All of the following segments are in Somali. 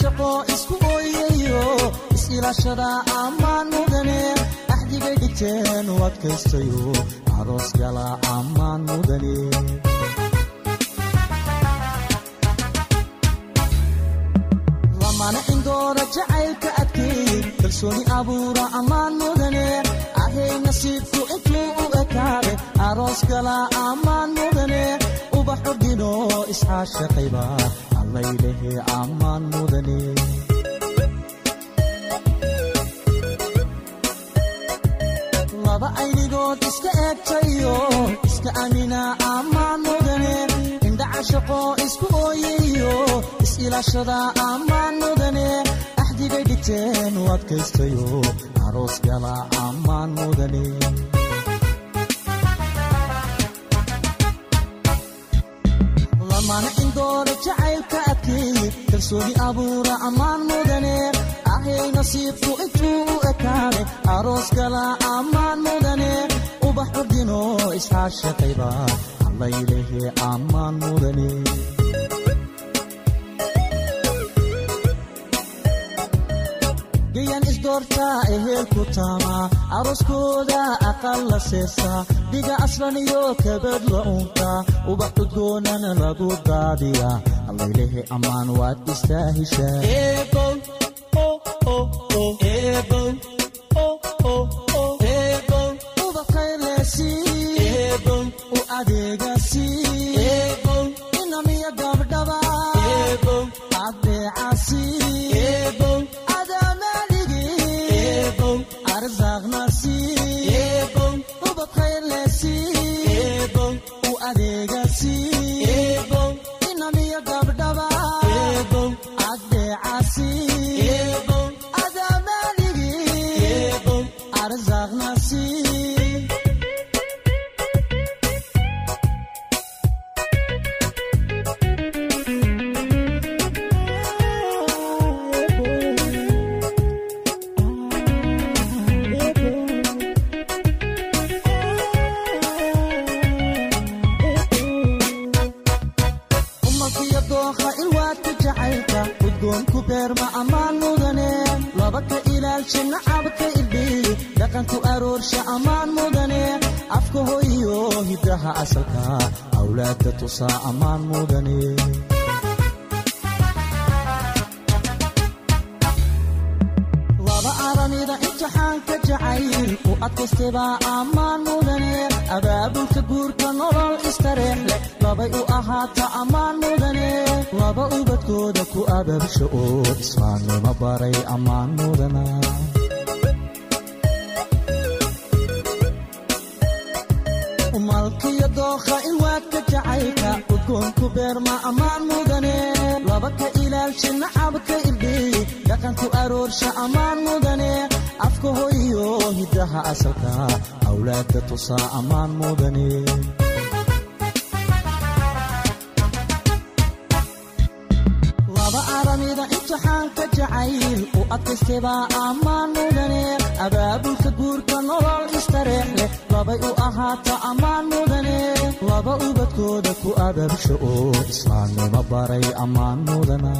shaqo isku ooyayo is-ilaashada ammaan mudane axdigay dhigteen u adkaystayo aroos gala ammaan mudane lamana indoora jacaylka adkeey kalsooni abuura ammaan mudane ahay nasiibku intuu u ekaade aroos gala ammaan mudane ubax ordino iscaashaqayba allaylehe ammaan mudane aynigood iska eegtayo iska amina ammaan mudane indhaca shaqo isku ooyayo is-ilaashada ammaan mudane axdigay dhigteen adkaystayo aroos gala ammaan mudane kalsooni abuura ammaan mudane ahay nasiibku intuu u ekaade aroos gala ammaan mudane. Ubax ordino iscaashaqayba allaylehe ammaan mudane gayan isdoortaa ehelku taama arooskooda aqal la seesaa dhiga aslan iyo kabad la unka ubax cudgoonana lagu daadiya allaylehe ammaan waad istaahishaa u u adkaystebaa ammaan mudane abaabulka guurka nolol istareex leh labay u ahaata ammaan mudane laba ubadkooda ku abaabsha oo islaamnimo baray ammaan mudana umalkiyo dookha ilwaadka jacaylka udgoonku beerma ammaan mudane. Laba ka ilaalsha nacabka irdhiy dhaqanku aroorsha ammaan mudane. Afka hoyo hidaha asalka awlaadda tusaa ammaan mudane. Laba aramida jacayl u adkaystebaa ammaan mudane. Abaabulka guurka nolol istareex labay u ahaata ammaan mudane laba ubadkooda ku abaabsha oo islaamnimo baray ammaan mudana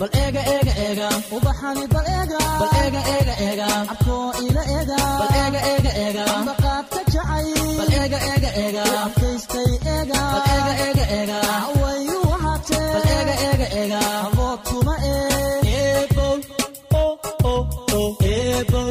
bal eega eega eega. Ubaxani bal eega. Bal eega eega eega. Abkoo ila eega. Bal eega eega eega. Ambaqaadka jacay. Bal eega eega eega. Adkaystay eega. Bal eega eega eega. Wayu wahatee bal eega eega eega. Abood kuma ee. Eebow oh oh oh. Eebow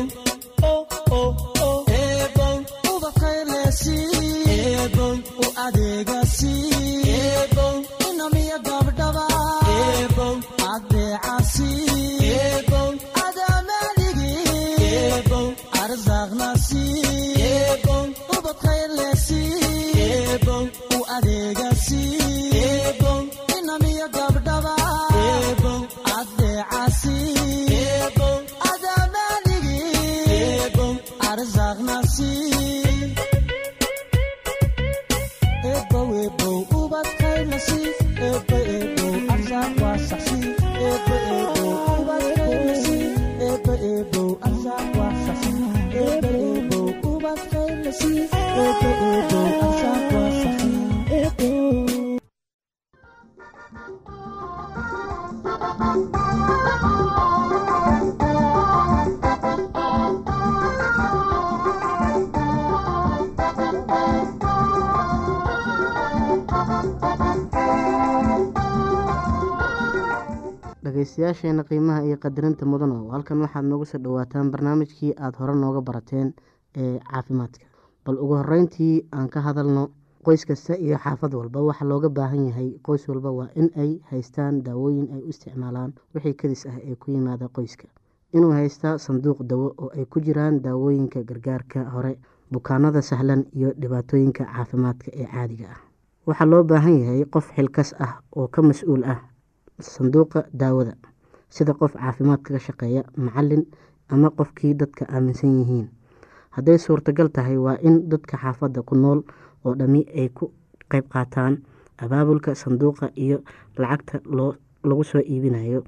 dhageystayaasheena qiimaha iyo qadarinta mudano halkan waxaad noogu soo dhawaataan barnaamijkii aada hore nooga barateen ee caafimaadka. Bal ugu horeyntii aan ka hadalno qoys kasta iyo xaafad walba waxaa looga baahan yahay qoys walba waa in ay haystaan daawooyin ay u isticmaalaan wixii kadis ah ee ku yimaada qoyska. Inuu haystaa sanduuq dawo oo ay ku jiraan daawooyinka gargaarka hore bukaanada sahlan iyo dhibaatooyinka caafimaadka ee caadiga ah. Waxaa loo baahan yahay qof xilkas ah oo ka mas'uul ah sanduuqa daawada sida qof caafimaad kaga shaqeeya macalin ama qofkii dadka aaminsan yihiin. Hadday suurtagal tahay waa in dadka xaafadda ku nool oo dhammi ay ku qeyb qaataan abaabulka sanduuqa iyo lacagta lagu soo iibinayo.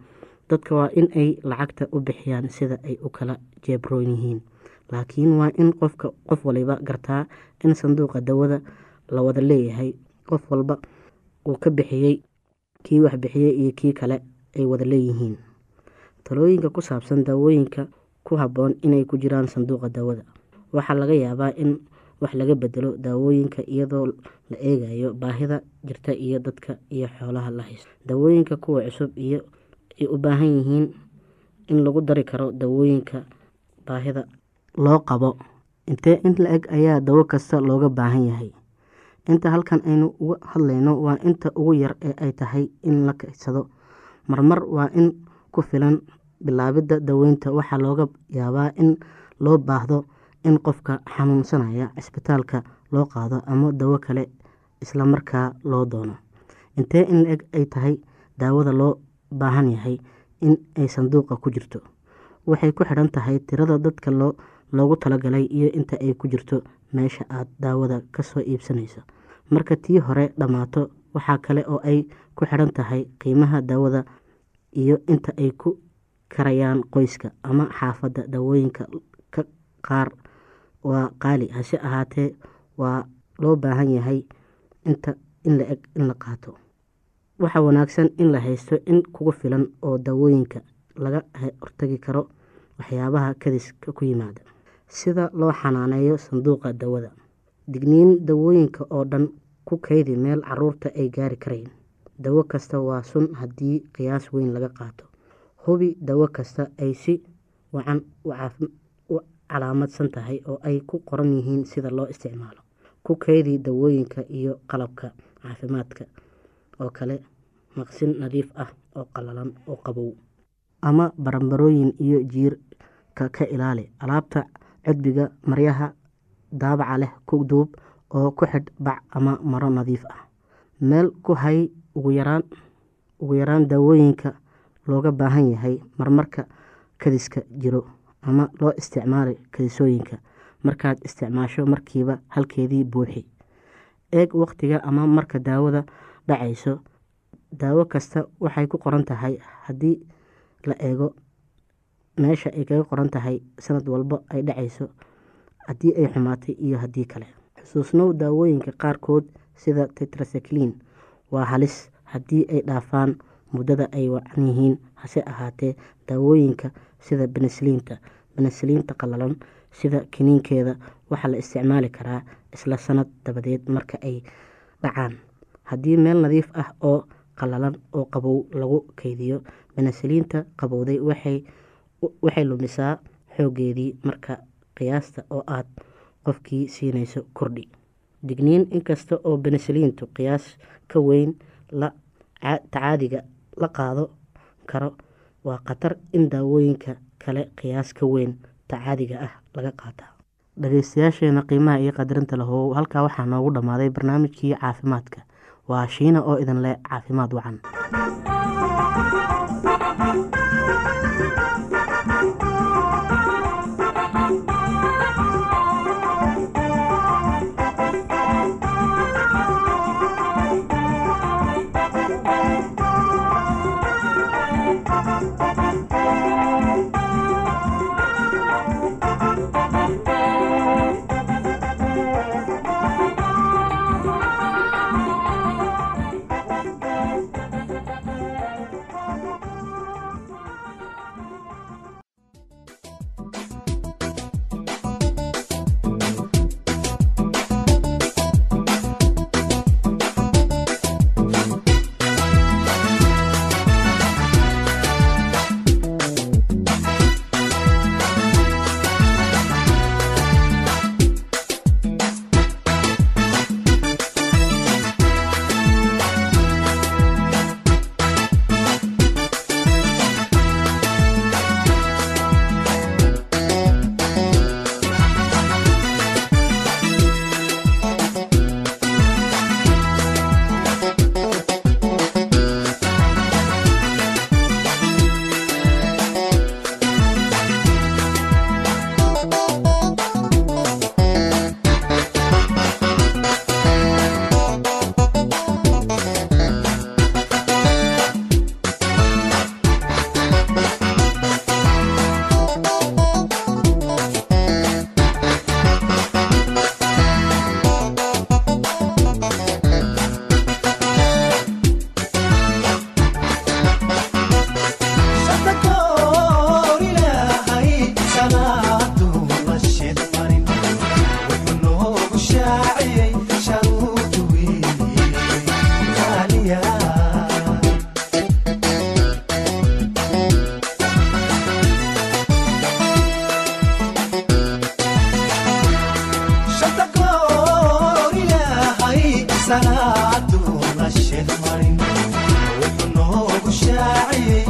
Dadka waa in ay lacagta u bixiyaan sida ay u kala jeebroon yihiin. Laakiin waa in qofka qof waliba gartaa in sanduuqa dawada la wada leeyahay. Qof walba uu ka bixiyey kii wax bixiyey iyo kii kale ay wada leeyihiin talooyinka ku saabsan daawooyinka ku habboon inay ku jiraan sanduuqa daawada. Waxaa laga yaabaa in wax laga bedelo daawooyinka iyadoo la eegayo baahida jirta iyo dadka iyo xoolaha la haysto. Daawooyinka kuwa cusub iyo ay u baahan yihiin in lagu dari karo daawooyinka baahida loo qabo. Intee in la-eg ayaa dawo kasta looga baahan yahay? Inta halkan aynu uga hadlayno waa inta ugu yar ee ay tahay in la kaysado marmar waa in ku filan bilaabidda daweynta waxaa looga yaabaa in loo baahdo in qofka xanuunsanaya cisbitaalka loo qaado ama dawo kale islamarkaa loo doono. Intee in la-eg ay tahay daawada loo baahan yahay in ay sanduuqa ku jirto? Waxay ku xidhan tahay tirada dadka loo loogu talagalay iyo inta ay ku jirto meesha aada daawada ka soo iibsanayso. Marka tii hore dhammaato waxaa kale oo ay ku xidhan tahay qiimaha daawada iyo inta ay ku karayaan qoyska ama xaafadda daawooyinka ka qaar waa qaali. Hase ahaatee waa loo baahan yahay inta in la eg in la qaato. Waxaa wanaagsan in la haysto in kugu filan oo daawooyinka laga hortagi karo waxyaabaha kadiska ku yimaada. Sida loo xanaaneeyo sanduuqa dawada. Digniin dawooyinka oo dhan ku kaydi meel carruurta ay gaari karayn dawo kasta waa sun haddii qiyaas weyn laga qaato hubi dawo kasta ay si wacan u calaamadsan tahay oo ay ku qoran yihiin sida loo isticmaalo. Ku kaydi dawooyinka iyo qalabka caafimaadka oo kale maqsin nadiif ah oo qalalan oo qabow ama baranbarooyin iyo jiirka ka ilaali. Alaabta cudbiga maryaha daabaca leh ku duub oo ku xidh bac ama maro nadiif ah. Meel ku hay ugu yaraan daawooyinka looga baahan yahay marmarka kadiska jiro ama loo isticmaali kadisooyinka markaad isticmaasho markiiba halkeedii buuxi. Eeg waqtiga ama marka daawada dhacayso. Daawo kasta waxay ku qoran tahay haddii la eego. Meesha ay kaga qoran tahay sanad walba ay dhacayso haddii ay xumaatay iyo haddii kale. Xusuusnow daawooyinka qaarkood sida tetracyclin waa halis haddii ay dhaafaan muddada ay wacan yihiin hase ahaatee daawooyinka sida benesliinta benesliinta qalalan sida kiniinkeeda waxaa la isticmaali karaa isla sanad dabadeed marka ay dhacaan. Haddii meel nadiif ah oo qalalan oo qabow lagu keydiyo benesliinta qabowday waxay lumisaa xoogeedii marka qiyaasta oo aad qofkii siinayso kordhi. Digniin inkasta oo benesliintu qiyaas ka weyn la tacaadiga la qaado karo waa khatar in daawooyinka kale qiyaas ka weyn ta caadiga ah laga qaataa dhageystayaasheena qiimaha iyo qadarinta lahow halkaa waxaa noogu dhammaaday barnaamijkii caafimaadka. Waa shiina oo idin leh caafimaad wacan aduuna sheeg marin wuxuu noogu shaaciyey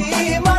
waxay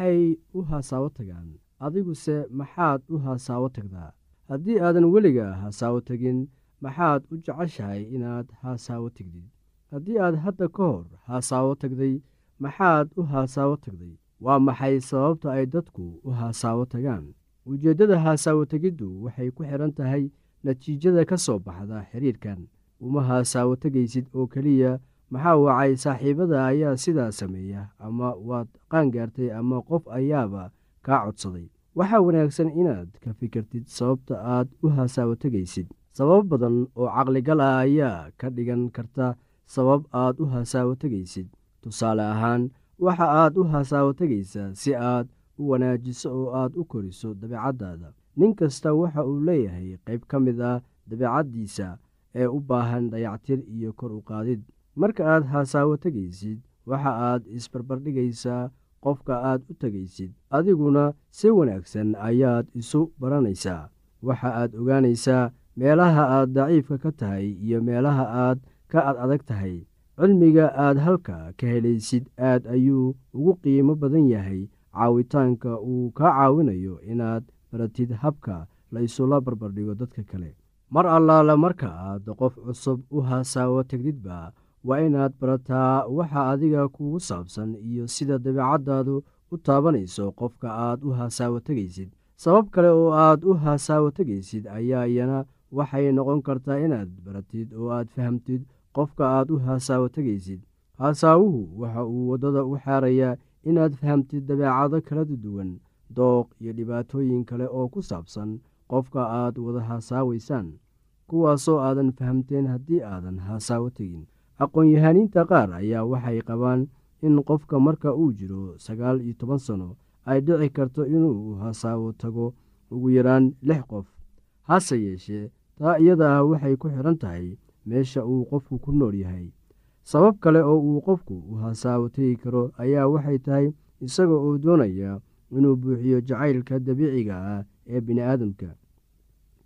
maxay u hasaawo tagaan. Adiguse maxaad u hasaawo tagdaa? Haddii aadan weligaa hasaawo tegin maxaad u jeceshahay inaad hasaawo tegdid haddii aad hadda ka hor hasaawo tagday maxaad u hasaawo tagday waa maxay sababta ay dadku u hasaawo tagaan? Ujeeddada hasaawo tegiddu waxay ku xidhan tahay natiijada ka soo baxda xidhiirkan uma hasaawo tegaysid oo keliya maxaa wacay saaxiibada ayaa sidaa sameeya ama waad qaangaartay ama qof ayaaba kaa codsaday? Waxaa wanaagsan inaad ka fikirtid sababta aad u hasaawo tegaysid sabab badan oo caqligal ah ayaa ka dhigan karta sabab aad u hasaawo tegaysid tusaale ahaan waxa aad u hasaawo tegaysaa si aad u wanaajiso oo aad u koriso dabeecaddaada. Nin kasta waxa uu leeyahay qayb ka mid ah dabeecaddiisa ee u baahan dayactir iyo kor u qaadid marka aad hasaawo tegaysid waxa aad isbarbardhigaysaa qofka aad u tegaysid adiguna si wanaagsan ayaad isu baranaysaa. Waxa aad ogaanaysaa meelaha aad daciifka ka tahay iyo meelaha aad ka ad adag tahay. Cilmiga aad halka ka helaysid aad ayuu ugu qiimo badan yahay. Caawitaanka uu kaa caawinayo inaad baratid habka la isula barbardhigo dadka kale. Mar allaale marka aad qof cusub u hasaawo tegdidba waa inaad barataa waxa adiga kugu saabsan iyo sida dabeecaddaadu u taabanayso qofka aad u hasaawo tegaysid. Sabab kale oo aad u hasaawo tegaysid ayaa iyana waxay noqon kartaa inaad baratid oo aad fahamtid qofka aad u hasaawo tegaysid. Hasaawuhu waxa uu waddada u xaarayaa inaad fahamtid dabeecado kala duwan dooq iyo dhibaatooyin kale oo ku saabsan qofka aad wada hasaawaysaan kuwaasoo aadan fahamteen haddii aadan hasaawo tegin aqoon-yahaniinta qaar ayaa waxay qabaan in qofka marka uu jiro sagaal iyo toban sano ay dhici karto inuu hasaawo tago ugu yaraan lix qof. Hase yeeshee taa iyada ah waxay ku xidhan tahay meesha uu qofku ku nool yahay. Sabab kale oo uu qofku u hasaawo tegi karo ayaa waxay tahay isaga oo doonaya inuu buuxiyo jacaylka dabiiciga ah ee bini'aadamka.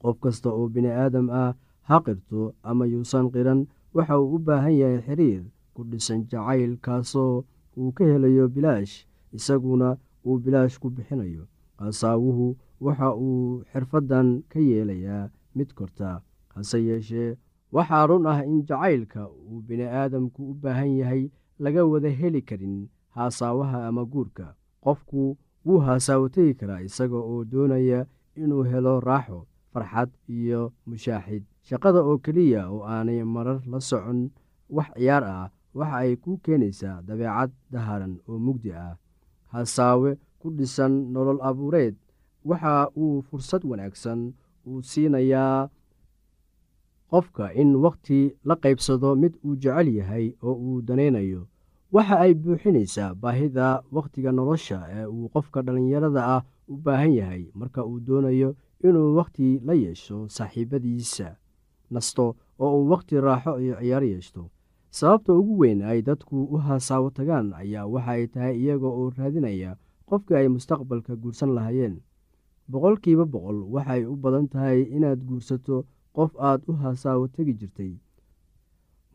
Qof kasta oo bini'aadam ah ha qirto ama yuusan qiran waxa uu u baahan yahay xiriir ku dhisan jacayl kaasoo uu ka helayo bilaash isaguna uu bilaash ku bixinayo. Hasaawuhu waxa uu xirfaddan ka yeelayaa mid korta hase yeeshee waxaa run ah in jacaylka uu bini'aadamku u baahan yahay laga wada heli karin haasaawaha ama guurka. Qofku wuu haasaawo tegi karaa isaga oo doonaya inuu helo raaxo farxad iyo mushaaxid shaqada oo keliya oo aanay marar la socon wax ciyaar ah waxa ay ku keenaysaa dabeecad daharan oo mugdi ah hasaawe ku dhisan nolol abuureed. Waxa uu fursad wanaagsan uu siinayaa qofka in wakhti la qaybsado mid uu jecel yahay oo uu danaynayo waxa ay buuxinaysaa baahida wakhtiga nolosha ee uu qofka dhallinyarada ah u baahan yahay marka uu doonayo inuu wakhti la yeesho saaxiibadiisa nasto oo uu wakhti raaxo iyo ciyaar yeeshto. Sababta ugu weyn ay dadku u hasaawo tagaan ayaa waxa ay tahay iyaga oo raadinaya qofkii ay mustaqbalka guursan lahaayeen. Boqolkiiba boqol waxay u badan tahay inaad guursato qof aad u hasaawo tegi jirtay.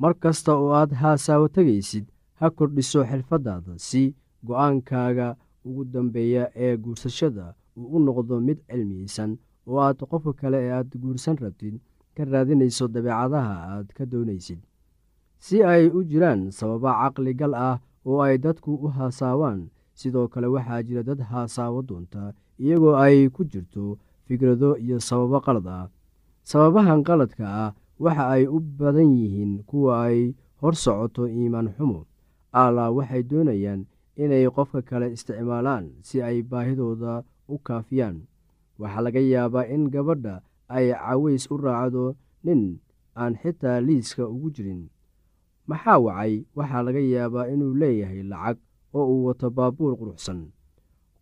Mar kasta oo aad hasaawo tegaysid ha kordhiso xirfadaada si go'aankaaga ugu dambeeya ee guursashada uu u noqdo mid cilmiyeysan oo aad qofka kale ee aad guursan rabtid ka raadinayso dabeecadaha aad ka doonaysid. Si ay u jiraan sababa caqligal ah oo ay dadku u haasaawaan sidoo kale waxaa jira dad haasaawo doonta iyagoo ay ku jirto fikrado iyo sababo qalad ah. Sababahan qaladka ah waxa ay u badan yihiin kuwa ay hor socoto iimaan xumo allah waxay doonayaan inay qofka kale isticmaalaan si ay baahidooda u kaafiyaan. Waxaa laga yaabaa in gabadha ay caways u raacdo nin aan xitaa liiska ugu jirin. Maxaa wacay? Waxaa laga yaabaa inuu leeyahay lacag oo uu wato baabuur quruxsan.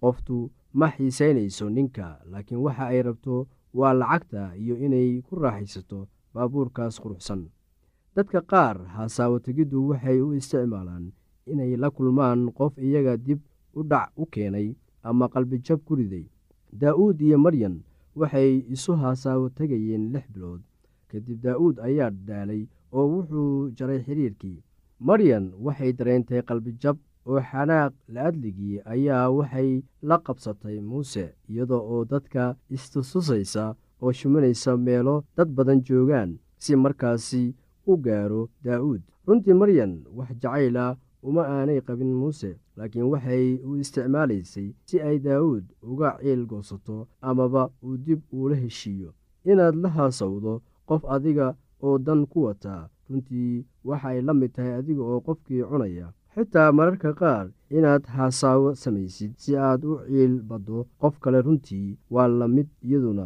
Qoftu ma xiisaynayso ninka laakiin waxa ay rabto waa lacagta iyo inay ku raaxaysato baabuurkaas quruxsan. Dadka qaar hasaawo tegiddu waxay u isticmaalaan inay la kulmaan qof iyaga dib u dhac u keenay ama qalbijab ku riday. Daa'uud iyo maryan waxay isu hasaawo tegayeen lix bilood. Kadib daa'uud ayaa dhaalay oo wuxuu jaray xiriirkii. Maryan waxay dareentay qalbijab oo xanaaq la-adligii ayaa waxay la qabsatay muuse iyada oo dadka istustusaysa oo shumanaysa meelo dad badan joogaan si markaasi u gaaro daa'uud runtii maryan wax jacayla uma aanay qabin muuse laakiin waxay u isticmaalaysay si ay daa'uud uga ciil goosato amaba uu dib uula heshiiyo. Inaad la haasawdo qof adiga oo dan ku wataa runtii waxay la mid tahay adiga oo qofkii cunaya. Xitaa mararka qaar inaad haasaawo samaysid si aad u ciil baddo. Qof kale runtii waa la mid iyaduna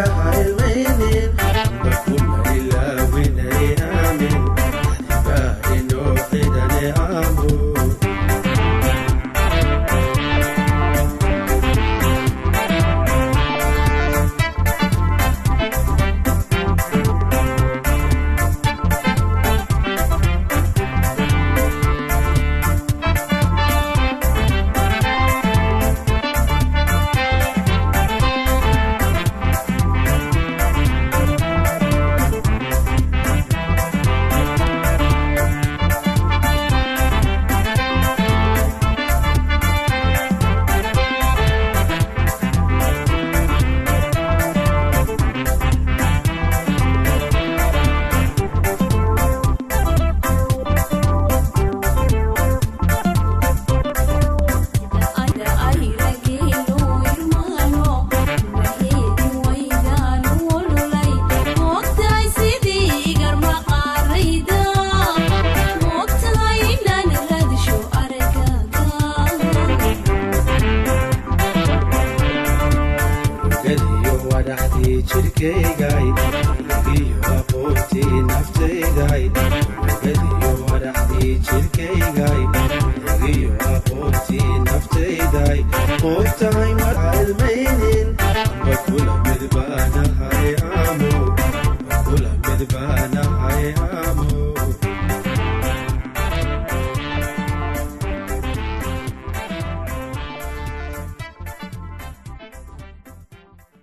acabar el